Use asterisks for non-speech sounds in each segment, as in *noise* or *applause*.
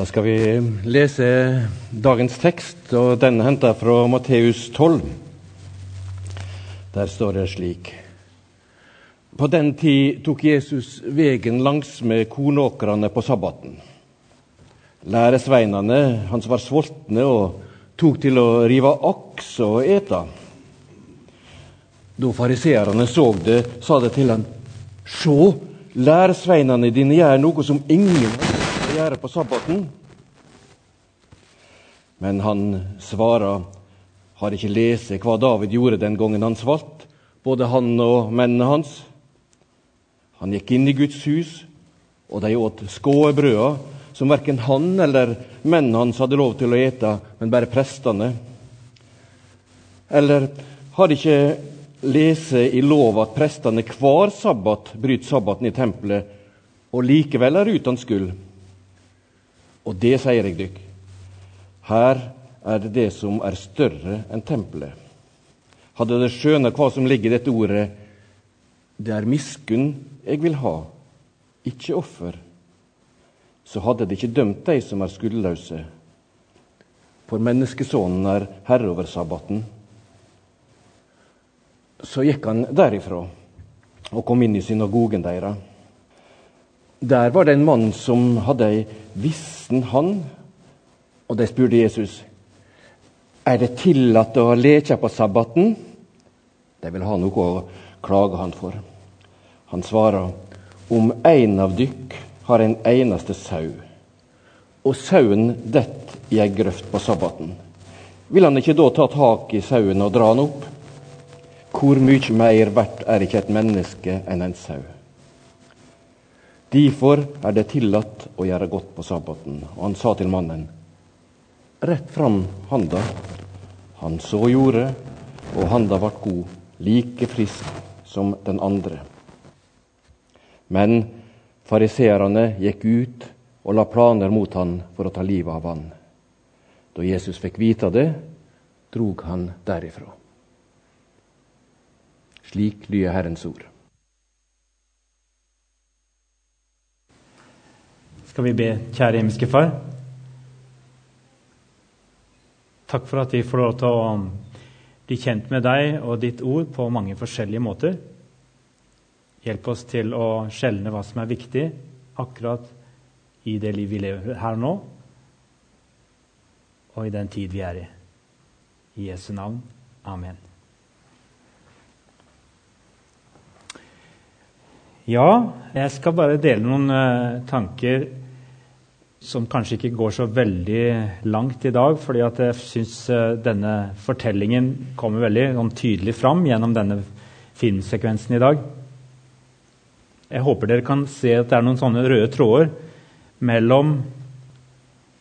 Da skal vi lese dagens tekst, og den er henta fra Matteus 12. Der står det slik På den tid tok Jesus vegen langsmed kornåkrene på sabbaten. Læresveinene hans var sultne og tok til å rive aks og ete. Da fariseerne så det, sa de til han, Sjå, læresveinene dine gjør noe som ingen gjøre på sabbaten. Men han svarer, har ikke lest hva David gjorde den gangen han svalt, både han og mennene hans. Han gikk inn i Guds hus, og de åt skåebrøda, som verken han eller mennene hans hadde lov til å ete, men bare prestene. Eller har ikke lese i lov at prestene hver sabbat bryter sabbaten i tempelet, og likevel er uten skyld. Og det sier jeg dykk. Her er det det som er større enn tempelet. Hadde dere skjønt hva som ligger i dette ordet, det er miskunn jeg vil ha, ikke offer, så hadde de ikke dømt de som er skuldløse. For menneskesonen er herre over sabbaten så gikk han derifra og kom inn i synagogen deres. Der var det en mann som hadde ei vissen hand, og de spurte Jesus er det tillatt å leke på sabbaten. De vil ha noe å klage han for. Han svarer om en av dykk har en eneste sau, og sauen detter i ei grøft på sabbaten. Vil han ikke da ta tak i sauen og dra han opp? Hvor mye mer verdt er ikke et menneske enn en sau? Derfor er det tillatt å gjøre godt på sabbaten. Og han sa til mannen, rett fram handa. Han så gjorde, og handa ble god, like frisk som den andre. Men fariseerne gikk ut og la planer mot han for å ta livet av han. Da Jesus fikk vite det, drog han derifra. Slik lyder Herrens ord. Skal vi be, kjære himmelske Far? Takk for at vi får lov til å bli kjent med deg og ditt ord på mange forskjellige måter. Hjelp oss til å skjelne hva som er viktig akkurat i det livet vi lever her nå, og i den tid vi er i. I Jesu navn. Amen. Ja, jeg skal bare dele noen uh, tanker som kanskje ikke går så veldig langt i dag, fordi at jeg syns uh, denne fortellingen kommer veldig tydelig fram gjennom denne filmsekvensen i dag. Jeg håper dere kan se at det er noen sånne røde tråder mellom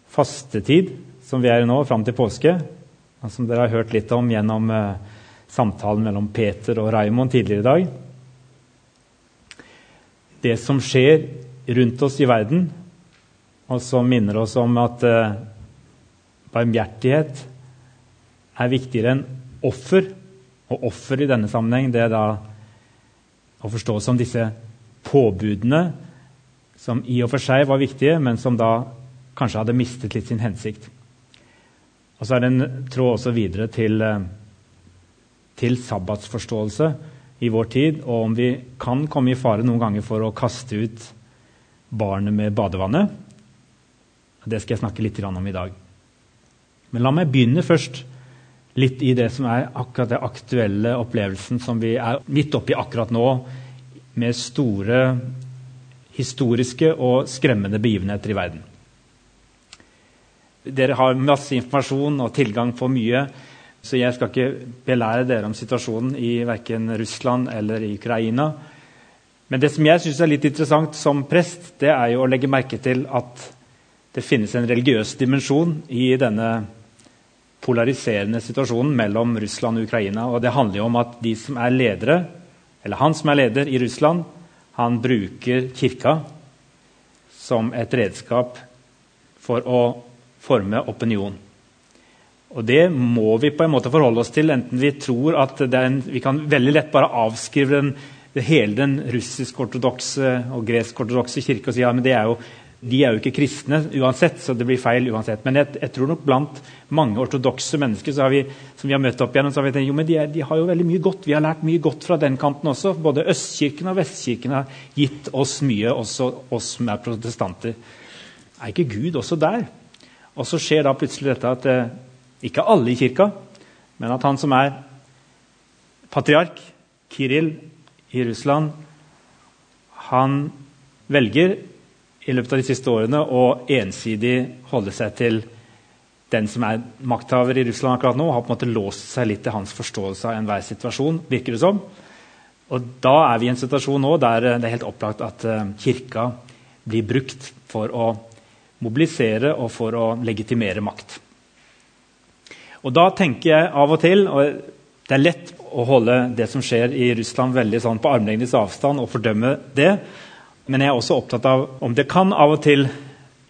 fastetid, som vi er i nå, fram til påske, som dere har hørt litt om gjennom uh, samtalen mellom Peter og Raymond tidligere i dag det som skjer rundt oss i verden, og som minner oss om at eh, barmhjertighet er viktigere enn offer. Og offer i denne sammenheng det er da å forstå som disse påbudene som i og for seg var viktige, men som da kanskje hadde mistet litt sin hensikt. Og så er det en tråd også videre til, uh, til sabbatsforståelse i vår tid, og om vi kan komme i fare noen ganger for å kaste ut barnet med badevannet. Det skal jeg snakke litt om i dag. Men la meg begynne først litt i det som er akkurat den aktuelle opplevelsen som vi er midt oppi akkurat nå, med store historiske og skremmende begivenheter i verden. Dere har masse informasjon og tilgang på mye. Så jeg skal ikke belære dere om situasjonen i verken Russland eller i Ukraina. Men det som jeg syns er litt interessant som prest, det er jo å legge merke til at det finnes en religiøs dimensjon i denne polariserende situasjonen mellom Russland og Ukraina. Og det handler jo om at de som er ledere, eller han som er leder i Russland, han bruker kirka som et redskap for å forme opinion. Og det må vi på en måte forholde oss til, enten vi tror at en, vi kan veldig lett bare avskrive den, hele den russisk-ortodokse og gresk-ortodokse kirke og si ja, men det er jo De er jo ikke kristne uansett, så det blir feil uansett. Men jeg, jeg tror nok blant mange ortodokse mennesker vi, som vi har møtt opp igjennom, så har vi tenkt jo, men de, er, de, har jo veldig mye godt. Vi har lært mye godt fra den kanten også. Både Østkirken og Vestkirken har gitt oss mye, også oss som er protestanter. Er ikke Gud også der? Og så skjer da plutselig dette at eh, ikke alle i kirka, men at han som er patriark, Kiril i Russland, han velger i løpet av de siste årene å ensidig holde seg til den som er makthaver i Russland akkurat nå, har på en måte låst seg litt til hans forståelse av enhver situasjon. virker det som. Og Da er vi i en situasjon nå der det er helt opplagt at uh, kirka blir brukt for å mobilisere og for å legitimere makt. Og Da tenker jeg av og til og Det er lett å holde det som skjer i Russland veldig sånn på armlengdes avstand og fordømme det. Men jeg er også opptatt av om det kan av og til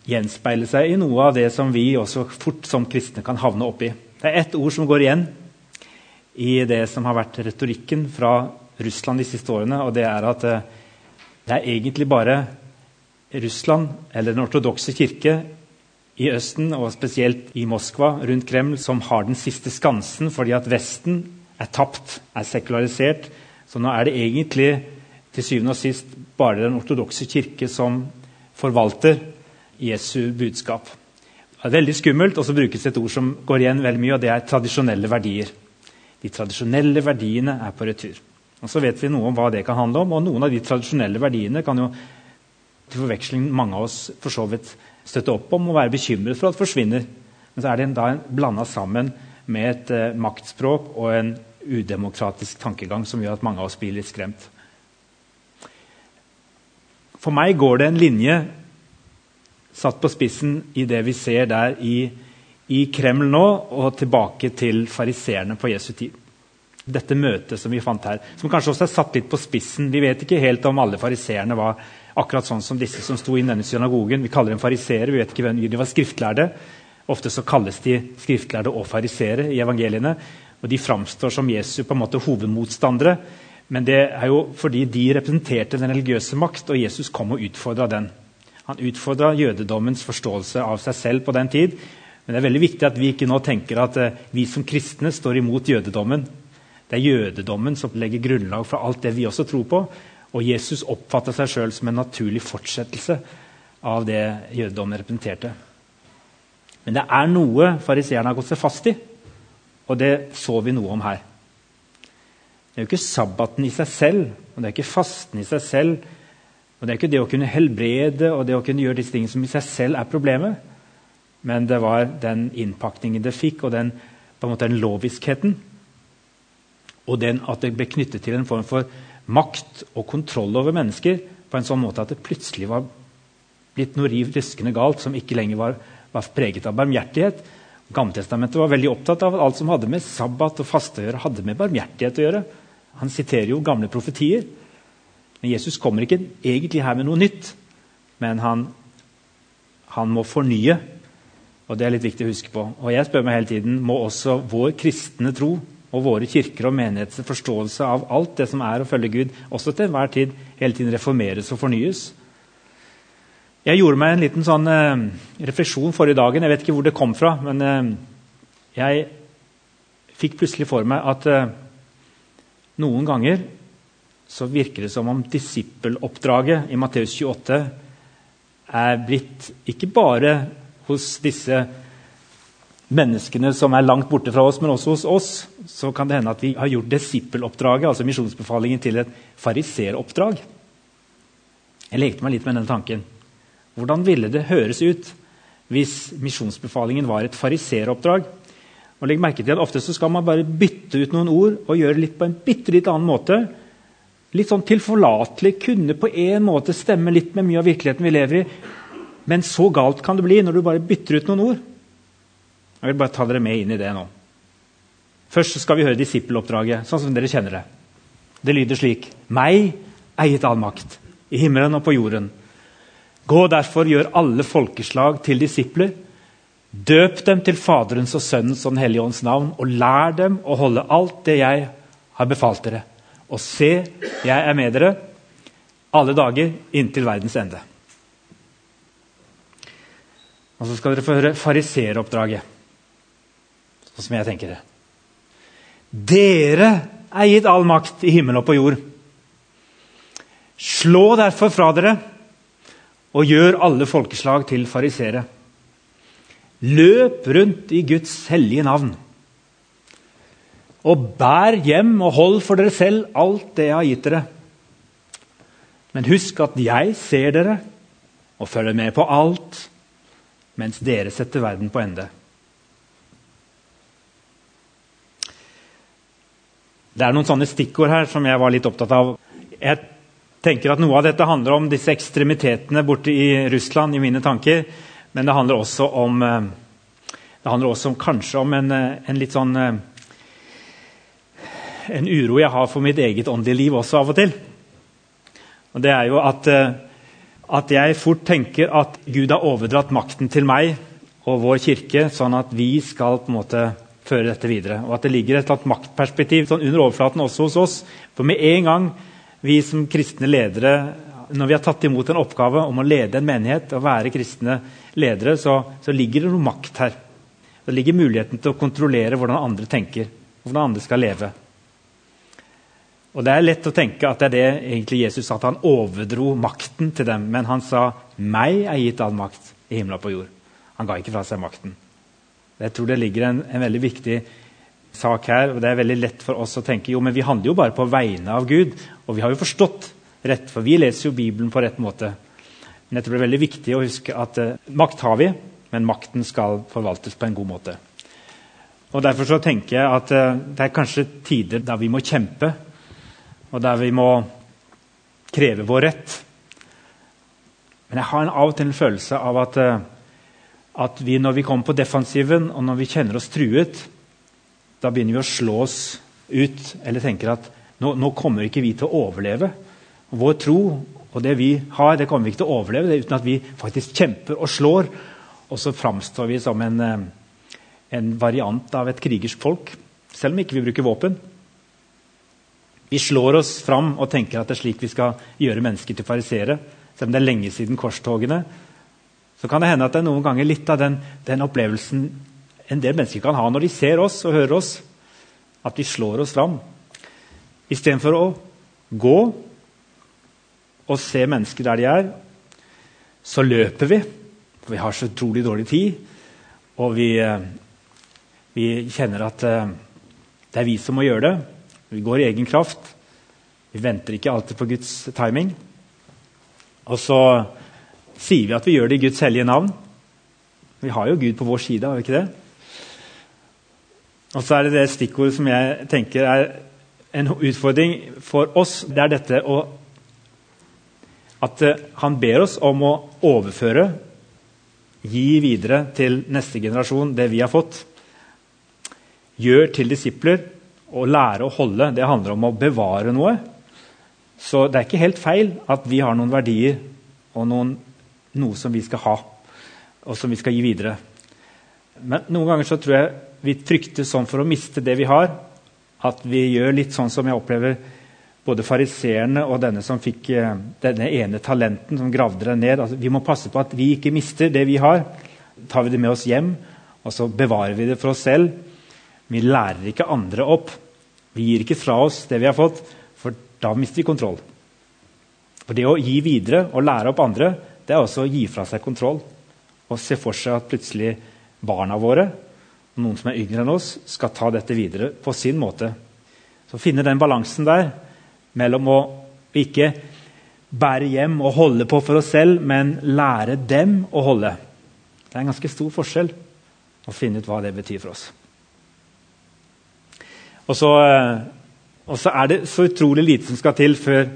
gjenspeile seg i noe av det som vi også fort som kristne kan havne oppi. Det er ett ord som går igjen i det som har vært retorikken fra Russland de siste årene, og det er at eh, det er egentlig bare Russland, eller Den ortodokse kirke i Østen, og spesielt i Moskva, rundt Kreml, som har den siste skansen fordi at Vesten er tapt, er sekularisert. Så nå er det egentlig til syvende og sist bare Den ortodokse kirke som forvalter Jesu budskap. Det er veldig skummelt, og så brukes et ord som går igjen veldig mye, og det er tradisjonelle verdier. De tradisjonelle verdiene er på retur. Og Så vet vi noe om hva det kan handle om, og noen av de tradisjonelle verdiene kan jo til forveksling mange av oss for så vidt støtte opp om og være bekymret for at forsvinner. Men så er det da blanda sammen med et eh, maktspråk og en udemokratisk tankegang som gjør at mange av oss blir litt skremt. For meg går det en linje satt på spissen i det vi ser der i, i Kreml nå, og tilbake til fariseerne på Jesu tid. Dette møtet som vi fant her, som kanskje også er satt litt på spissen. Vi vet ikke helt om alle fariseerne var akkurat sånn som disse som sto i denne synagogen. Vi kaller dem fariseere, vi vet ikke hvem de var skriftlærde. Ofte så kalles de skriftlærde og fariseere i evangeliene. Og de framstår som Jesu på en måte hovedmotstandere. Men det er jo fordi de representerte den religiøse makt, og Jesus kom og utfordra den. Han utfordra jødedommens forståelse av seg selv på den tid. Men det er veldig viktig at vi ikke nå tenker at uh, vi som kristne står imot jødedommen. Det er jødedommen som legger grunnlag for alt det vi også tror på. Og Jesus oppfatter seg sjøl som en naturlig fortsettelse av det jødedommen representerte. Men det er noe fariseerne har gått seg fast i, og det så vi noe om her. Det er jo ikke sabbaten i seg selv, og det er ikke fasten i seg selv. Og det er ikke det å kunne helbrede og det å kunne gjøre disse tingene som i seg selv er problemet. Men det var den innpakningen det fikk, og den, på en måte den loviskheten. Og den at det ble knyttet til en form for makt og kontroll over mennesker på en sånn måte at det plutselig var blitt noe riv ryskende galt som ikke lenger var, var preget av barmhjertighet. Gammeltestamentet var veldig opptatt av at alt som hadde med sabbat og faste å gjøre, hadde med barmhjertighet å gjøre. Han siterer jo gamle profetier. Men Jesus kommer ikke egentlig her med noe nytt. Men han, han må fornye, og det er litt viktig å huske på. Og jeg spør meg hele tiden, Må også vår kristne tro og våre kirker og menigheters forståelse av alt det som er å følge Gud, også til enhver tid hele tiden reformeres og fornyes? Jeg gjorde meg en liten sånn eh, refleksjon forrige dagen. Jeg vet ikke hvor det kom fra. Men eh, jeg fikk plutselig for meg at eh, noen ganger så virker det som om disippeloppdraget i Matteus 28 er blitt ikke bare hos disse menneskene som er langt borte fra oss, men også hos oss, så kan det hende at vi har gjort disippeloppdraget, altså misjonsbefalingen, til et fariseroppdrag. Jeg lekte meg litt med den tanken. Hvordan ville det høres ut hvis misjonsbefalingen var et fariseroppdrag? Og legg merke til at Ofte så skal man bare bytte ut noen ord og gjøre litt på en bitte litt annen måte. Litt sånn tilforlatelig, kunne på en måte stemme litt med mye av virkeligheten vi lever i. Men så galt kan det bli når du bare bytter ut noen ord. Jeg vil bare ta dere med inn i det nå. Først skal vi høre disippeloppdraget, sånn som dere kjenner det. Det lyder slik.: Meg eiet all makt, i himmelen og på jorden. Gå derfor, gjør alle folkeslag til disipler Døp dem til Faderens og Sønnens og Den hellige ånds navn, og lær dem å holde alt det jeg har befalt dere. Og se, jeg er med dere alle dager inntil verdens ende. Og så skal dere få høre fariseeroppdraget, sånn som jeg tenker det. Dere er gitt all makt i himmel og på jord. Slå derfor fra dere og gjør alle folkeslag til farisere. Løp rundt i Guds hellige navn. Og bær hjem og hold for dere selv alt det jeg har gitt dere. Men husk at jeg ser dere og følger med på alt, mens dere setter verden på ende. Det er noen sånne stikkord her som jeg var litt opptatt av. Jeg tenker at Noe av dette handler om disse ekstremitetene borte i Russland, i mine tanker. Men det handler også om, eh, handler også om, kanskje om en, eh, en, litt sånn eh, En uro jeg har for mitt eget åndelige liv også av og til. Og det er jo at, at jeg fort tenker at Gud har overdratt makten til meg og vår kirke, sånn at vi skal på en måte føre dette videre. Og at det ligger et maktperspektiv sånn under overflaten også hos oss. For med en gang vi som kristne ledere, når vi har tatt imot en oppgave om å lede en menighet, og være kristne ledere, så, så ligger det noe makt her. Det ligger muligheten til å kontrollere hvordan andre tenker, hvordan andre skal leve. Og Det er lett å tenke at det er det egentlig Jesus sa, at han overdro makten til dem. Men han sa 'meg er gitt all makt i himmelen og på jord'. Han ga ikke fra seg makten. Jeg tror det ligger en, en, veldig viktig sak her. og Det er veldig lett for oss å tenke jo, men vi handler jo bare på vegne av Gud. Og vi har jo forstått rett, for vi leser jo Bibelen på rett måte. Men dette blir veldig viktig å huske at uh, makt har vi, men makten skal forvaltes på en god måte. Og Derfor så tenker jeg at uh, det er kanskje tider der vi må kjempe, og der vi må kreve vår rett. Men jeg har en av og til en følelse av at uh, at vi når vi kommer på defensiven og når vi kjenner oss truet, da begynner vi å slå oss ut eller tenker at nå, nå kommer ikke vi til å overleve. Vår tro og det vi har, det kommer vi ikke til å overleve uten at vi faktisk kjemper og slår. Og så framstår vi som en, eh, en variant av et krigersk folk, selv om ikke vi bruker våpen. Vi slår oss fram og tenker at det er slik vi skal gjøre mennesker til fariseere. Selv om det er lenge siden korstogene så kan det hende at det er noen ganger litt av den, den, opplevelsen en del mennesker kan ha når de ser oss og hører oss, at de slår oss fram. Istedenfor å gå og se mennesker der de er, så løper vi. For vi har så utrolig dårlig tid. Og vi, eh, vi kjenner at eh, det er vi som må gjøre det. Vi går i egen kraft. Vi venter ikke alltid på Guds timing. Og så sier vi at vi gjør det i Guds hellige navn. Vi har jo Gud på vår side, har vi ikke det? Og så er det det stikkordet som jeg tenker er en utfordring for oss. Det er dette å At eh, han ber oss om å overføre, gi videre til neste generasjon det vi har fått. Gjør til disipler og lære å holde. Det handler om å bevare noe. Så det er ikke helt feil at vi har noen verdier og noen noe som vi skal ha, og som vi skal gi videre. Men noen ganger så tror jeg vi frykter sånn for å miste det vi har, at vi gjør litt sånn som jeg opplever både fariseerne og denne som fikk eh, denne ene talenten, som gravde det ned. Altså, vi må passe på at vi ikke mister det vi har. Tar vi det med oss hjem, og så bevarer vi det for oss selv. Vi lærer ikke andre opp. Vi gir ikke fra oss det vi har fått, for da mister vi kontroll. For det å gi videre og lære opp andre, det er også å gi fra seg kontroll og se for seg at plutselig barna våre noen som er yngre enn oss, skal ta dette videre på sin måte. Så finne den balansen der mellom å ikke bære hjem og holde på for oss selv, men lære dem å holde. Det er en ganske stor forskjell å finne ut hva det betyr for oss. Og så, eh, og så er det så utrolig lite som skal til før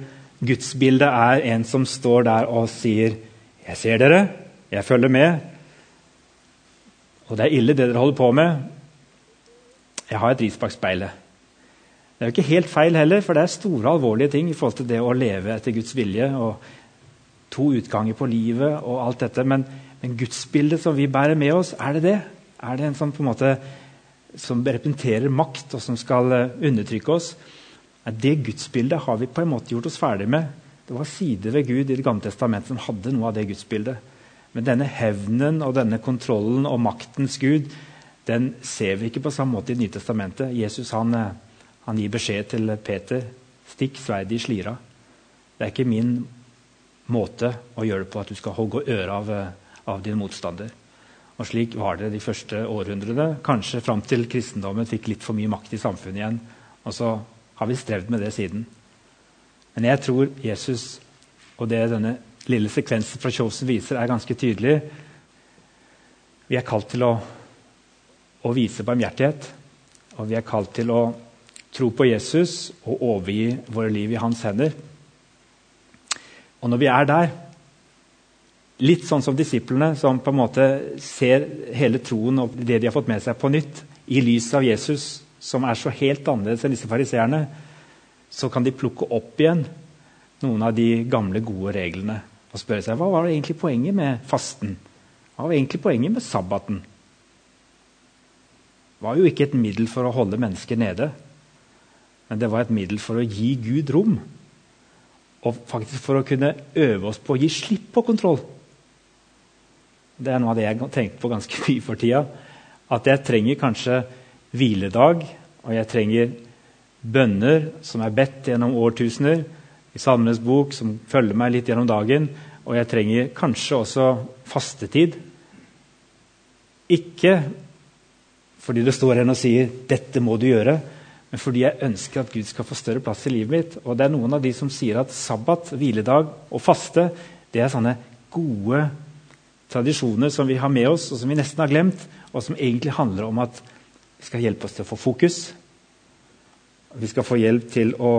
gudsbildet er en som står der og sier 'Jeg ser dere, jeg følger med.' Og det er ille, det dere holder på med. Jeg har et ris bak speilet. Det er jo ikke helt feil heller, for det er store alvorlige ting i forhold til det å leve etter Guds vilje. og To utganger på livet og alt dette. Men, men gudsbildet som vi bærer med oss, er det det? Er det en sånn på en måte som representerer makt, og som skal eh, undertrykke oss? Det gudsbildet har vi på en måte gjort oss ferdig med det var sider ved Gud i Det gamle testamentet som hadde noe av det gudsbildet. Men denne hevnen og denne kontrollen og maktens Gud den ser vi ikke på samme måte i Det nye testamentet. Jesus han, eh, han gir beskjed til Peter stikk sverdet i slira. Det er ikke min måte å gjøre det på at du skal hogge øret av, eh, av din motstander. Og Slik var det de første århundrene. Kanskje fram til kristendommen fikk litt for mye makt i samfunnet igjen. Og så har vi strevd med det siden. Men jeg tror Jesus og det denne lille sekvensen fra Chosen viser, er ganske tydelig. Vi er kalt til å å vise barmhjertighet. Og vi er kalt til å tro på Jesus og overgi våre liv i hans hender. Og når vi er der, litt sånn som disiplene, som på en måte ser hele troen og det de har fått med seg, på nytt, i lys av Jesus, som er så helt annerledes enn disse fariseerne, så kan de plukke opp igjen noen av de gamle, gode reglene og spørre seg hva var det egentlig poenget med fasten. Hva var egentlig poenget med sabbaten? Det var jo ikke et middel for å holde mennesker nede. Men det var et middel for å gi Gud rom. Og faktisk for å kunne øve oss på å gi slipp på kontroll. Det er noe av det jeg tenkte på ganske *laughs* mye for tida. At jeg trenger kanskje hviledag, og jeg trenger bønner som er bedt gjennom årtusener, i Salmenes bok, som følger meg litt gjennom dagen. Og jeg trenger kanskje også fastetid. Ikke fordi det står en og sier 'dette må du gjøre', men fordi jeg ønsker at Gud skal få større plass i livet mitt. Og det er noen av de som sier at sabbat, hviledag og faste det er sånne gode tradisjoner som vi har med oss, og som vi nesten har glemt, og som egentlig handler om at vi skal hjelpe oss til å få fokus. Vi skal få hjelp til å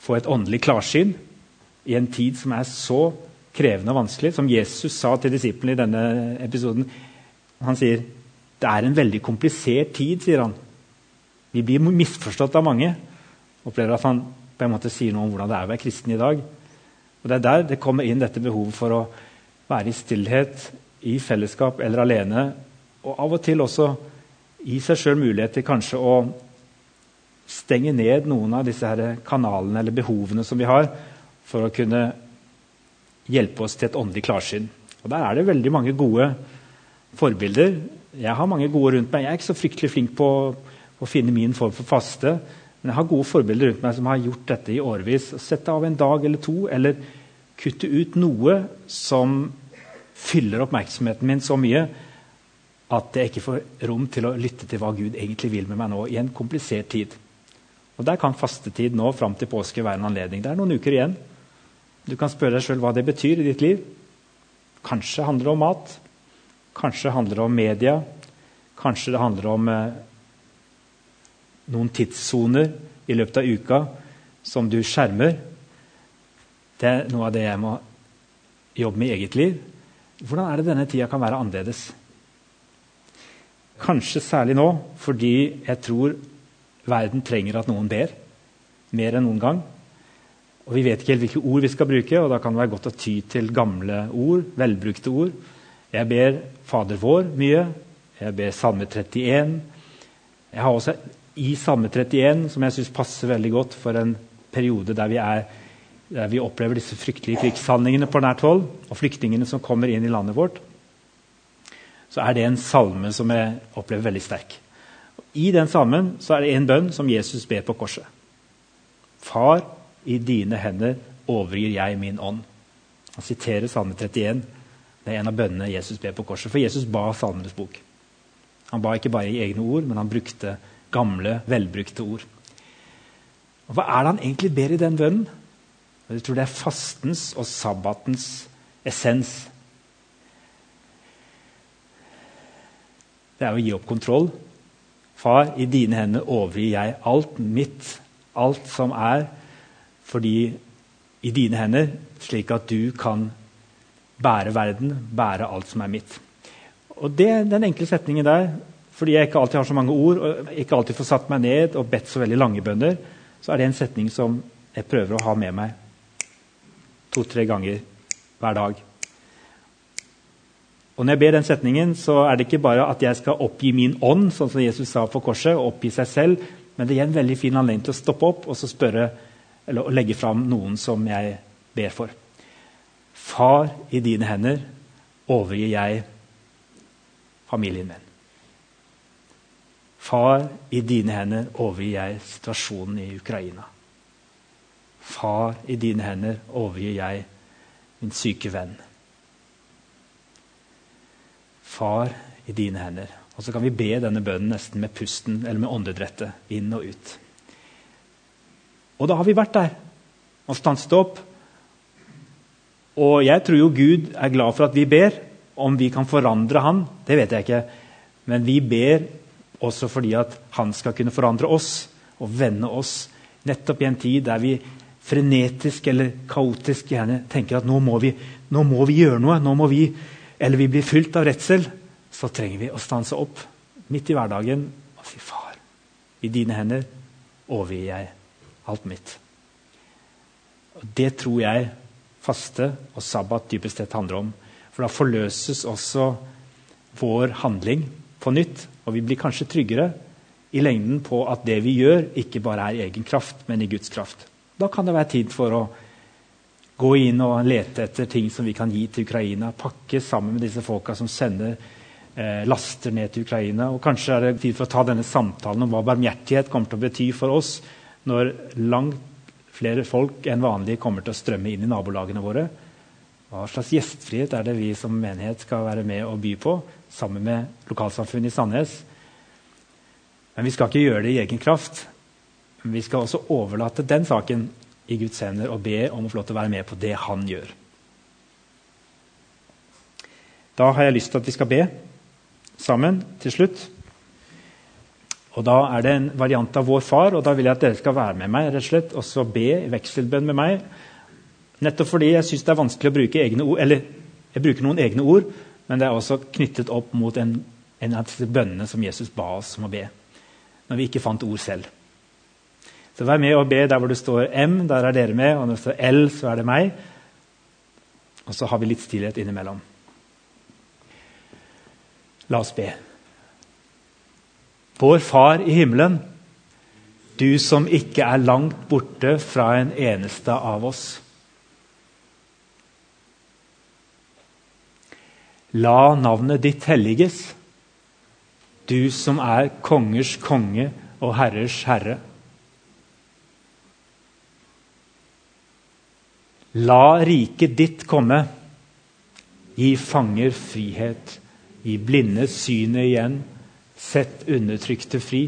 få et åndelig klarsyn i en tid som er så krevende og vanskelig. Som Jesus sa til disiplene i denne episoden. Han sier det er en veldig komplisert tid, sier han. Vi blir misforstått av mange. Opplever at han på en måte sier noe om hvordan det er å være kristen i dag. Og Det er der det kommer inn dette behovet for å være i stillhet, i fellesskap eller alene. Og av og til også gi seg sjøl mulighet til kanskje å stenge ned noen av disse her kanalene eller behovene som vi har, for å kunne hjelpe oss til et åndelig klarsyn. Og Der er det veldig mange gode forbilder. Jeg har mange gode rundt meg. Jeg er ikke så fryktelig flink på å finne min form for faste. Men jeg har gode forbilder rundt meg som har gjort dette i årevis. Sette av en dag eller to, eller kutte ut noe som fyller oppmerksomheten min så mye at jeg ikke får rom til å lytte til hva Gud egentlig vil med meg nå i en komplisert tid. Og Der kan fastetid nå fram til påske være en anledning. Det er noen uker igjen. Du kan spørre deg sjøl hva det betyr i ditt liv. Kanskje handler det om mat. Kanskje handler det om media. Kanskje det handler om eh, noen tidssoner i løpet av uka som du skjermer. Det er noe av det jeg må jobbe med i eget liv. Hvordan er det denne tida kan være annerledes? Kanskje særlig nå fordi jeg tror verden trenger at noen ber. Mer enn noen gang. Og Vi vet ikke helt hvilke ord vi skal bruke, og da kan det være godt å ty til gamle ord. velbrukte ord. Jeg ber Fader vår mye. Jeg ber Salme 31. Jeg har også i Salme 31, som jeg syns passer veldig godt for en periode der vi, er, der vi opplever disse fryktelige krigshandlingene på nært hold, og flyktningene som kommer inn i landet vårt, så er det en salme som jeg opplever veldig sterk. I den salmen så er det en bønn som Jesus ber på korset. Far, i dine hender overgir jeg min ånd. Han siterer Salme 31. Det er en av bønnene Jesus ber på korset. For Jesus ba Salmenes bok. Han ba ikke bare i egne ord, men han brukte gamle, velbrukte ord. Og Hva er det han egentlig ber i den bønnen? Jeg tror det er fastens og sabbatens essens. Det er å gi opp kontroll. Far, i dine hender overgir jeg alt mitt, alt som er, fordi i dine hender, slik at du kan bære verden, bære alt som er mitt. Og det, Den enkle setningen der, fordi jeg ikke alltid har så mange ord og ikke alltid får satt meg ned og bedt så veldig lange bønner, så er det en setning som jeg prøver å ha med meg to-tre ganger hver dag. Og Når jeg ber den setningen, så er det ikke bare at jeg skal oppgi min ånd, sånn som Jesus sa på korset, og oppgi seg selv, men det gir en veldig fin anledning til å stoppe opp og spørre, eller legge fram noen som jeg ber for. Far, i dine hender overgir jeg familien min. Far, i dine hender overgir jeg situasjonen i Ukraina. Far, i dine hender overgir jeg min syke venn. Far, i dine hender. Og så kan vi be denne bønnen nesten med pusten eller med åndedrettet. Inn og ut. Og da har vi vært der og stanset opp. Og jeg tror jo Gud er glad for at vi ber. Om vi kan forandre Han, det vet jeg ikke. Men vi ber også fordi at Han skal kunne forandre oss og vende oss nettopp i en tid der vi frenetisk eller kaotisk gjerne tenker at nå må vi, nå må vi gjøre noe. nå må vi, Eller vi blir fylt av redsel. Så trenger vi å stanse opp midt i hverdagen og si, 'Far, i dine hender overgir jeg alt mitt.' Og Det tror jeg faste og sabbat dypest sett handler om. For da forløses også vår handling på nytt, og vi blir kanskje tryggere i lengden på at det vi gjør, ikke bare er i egen kraft, men i Guds kraft. Da kan det være tid for å gå inn og lete etter ting som vi kan gi til Ukraina. Pakke sammen med disse folka som sender eh, laster ned til Ukraina. Og kanskje er det tid for å ta denne samtalen om hva barmhjertighet kommer til å bety for oss når langt flere folk enn vanlig kommer til å strømme inn i nabolagene våre. Hva slags gjestfrihet er det vi som menighet skal være med og by på, sammen med lokalsamfunnet i Sandnes? Men vi skal ikke gjøre det i egen kraft. Men vi skal også overlate den saken i Guds hender og be om å få lov til å være med på det han gjør. Da har jeg lyst til at vi skal be sammen til slutt. Og Da er det en variant av Vår Far, og da vil jeg at dere skal være med meg rett og slett, og så be i vekselbønn med meg. Nettopp fordi jeg syns det er vanskelig å bruke egne ord. Eller jeg bruker noen egne ord, men det er også knyttet opp mot en, en av disse bønnene som Jesus ba oss om å be. Når vi ikke fant ord selv. Så vær med og be der hvor det står M, der er dere med. Og når det står L, så er det meg. Og så har vi litt stillhet innimellom. La oss be. Vår Far i himmelen, du som ikke er langt borte fra en eneste av oss. La navnet ditt helliges, du som er kongers konge og herrers herre. La riket ditt komme. Gi fanger frihet. Gi blinde synet igjen. Sett undertrykte fri.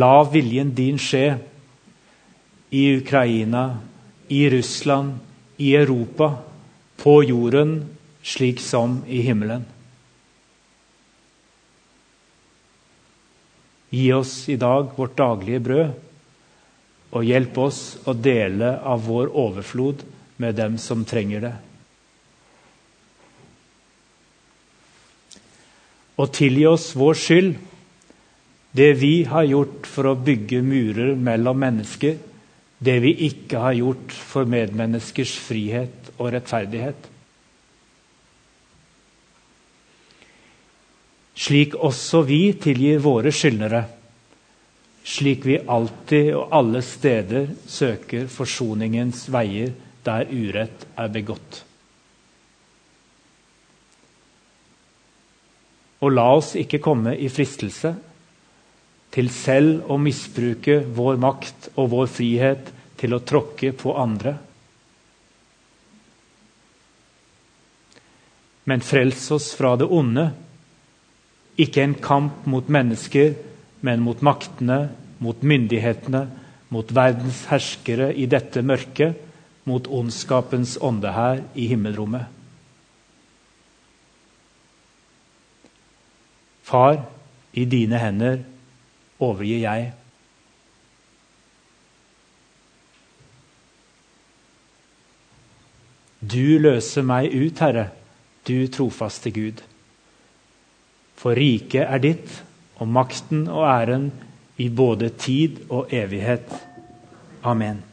La viljen din skje i Ukraina, i Russland, i Europa, på jorden, slik som i himmelen. Gi oss i dag vårt daglige brød, og hjelp oss å dele av vår overflod med dem som trenger det. Og tilgi oss vår skyld, det vi har gjort for å bygge murer mellom mennesker, det vi ikke har gjort for medmenneskers frihet og rettferdighet. Slik også vi tilgir våre skyldnere, slik vi alltid og alle steder søker forsoningens veier der urett er begått. Og la oss ikke komme i fristelse til selv å misbruke vår makt og vår frihet til å tråkke på andre. Men frels oss fra det onde. Ikke en kamp mot mennesker, men mot maktene, mot myndighetene, mot verdens herskere i dette mørket mot ondskapens ånde her i himmelrommet. Far, i dine hender overgir jeg. Du løser meg ut, Herre, du trofaste Gud. For riket er ditt, og makten og æren i både tid og evighet. Amen.